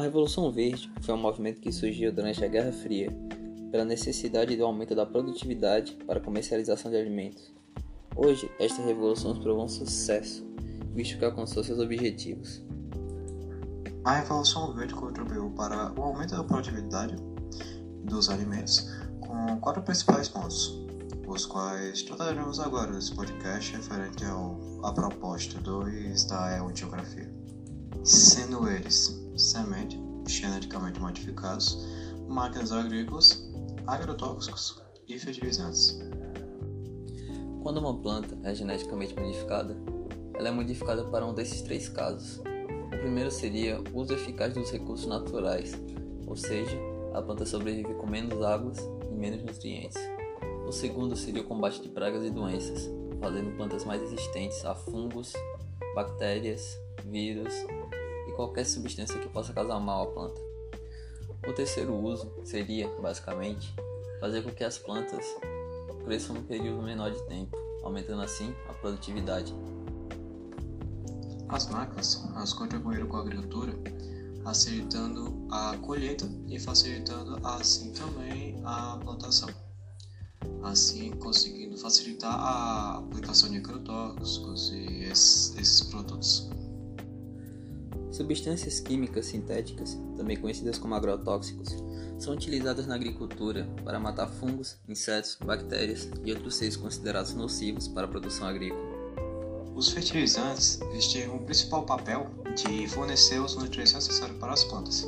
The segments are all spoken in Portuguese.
Revolução Verde foi um movimento que surgiu durante a Guerra Fria, pela necessidade do aumento da produtividade para a comercialização de alimentos. Hoje, esta revolução se provou um sucesso, visto que alcançou seus objetivos. A Revolução Verde contribuiu para o aumento da produtividade dos alimentos com quatro principais pontos, os quais trataremos agora nesse podcast referente à proposta 2 da Geografia, sendo eles semente, geneticamente modificados, máquinas agrícolas, agrotóxicos e fertilizantes. Quando uma planta é geneticamente modificada, ela é modificada para um desses três casos. O primeiro seria o uso eficaz dos recursos naturais, ou seja, a planta sobrevive com menos águas e menos nutrientes. O segundo seria o combate de pragas e doenças, fazendo plantas mais resistentes a fungos, bactérias, vírus e qualquer substância que possa causar mal à planta. O terceiro uso seria, basicamente, fazer com que as plantas cresçam num período menor de tempo, aumentando assim a produtividade. As máquinas as contribuíram com a agricultura, facilitando a colheita e facilitando assim também a plantação assim conseguindo facilitar a aplicação de agrotóxicos e esses, esses produtos. Substâncias químicas sintéticas, também conhecidas como agrotóxicos, são utilizadas na agricultura para matar fungos, insetos, bactérias e outros seres considerados nocivos para a produção agrícola. Os fertilizantes têm o principal papel de fornecer os nutrientes necessários para as plantas,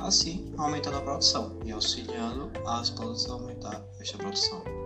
assim aumentando a produção e auxiliando as plantas a aumentar esta produção.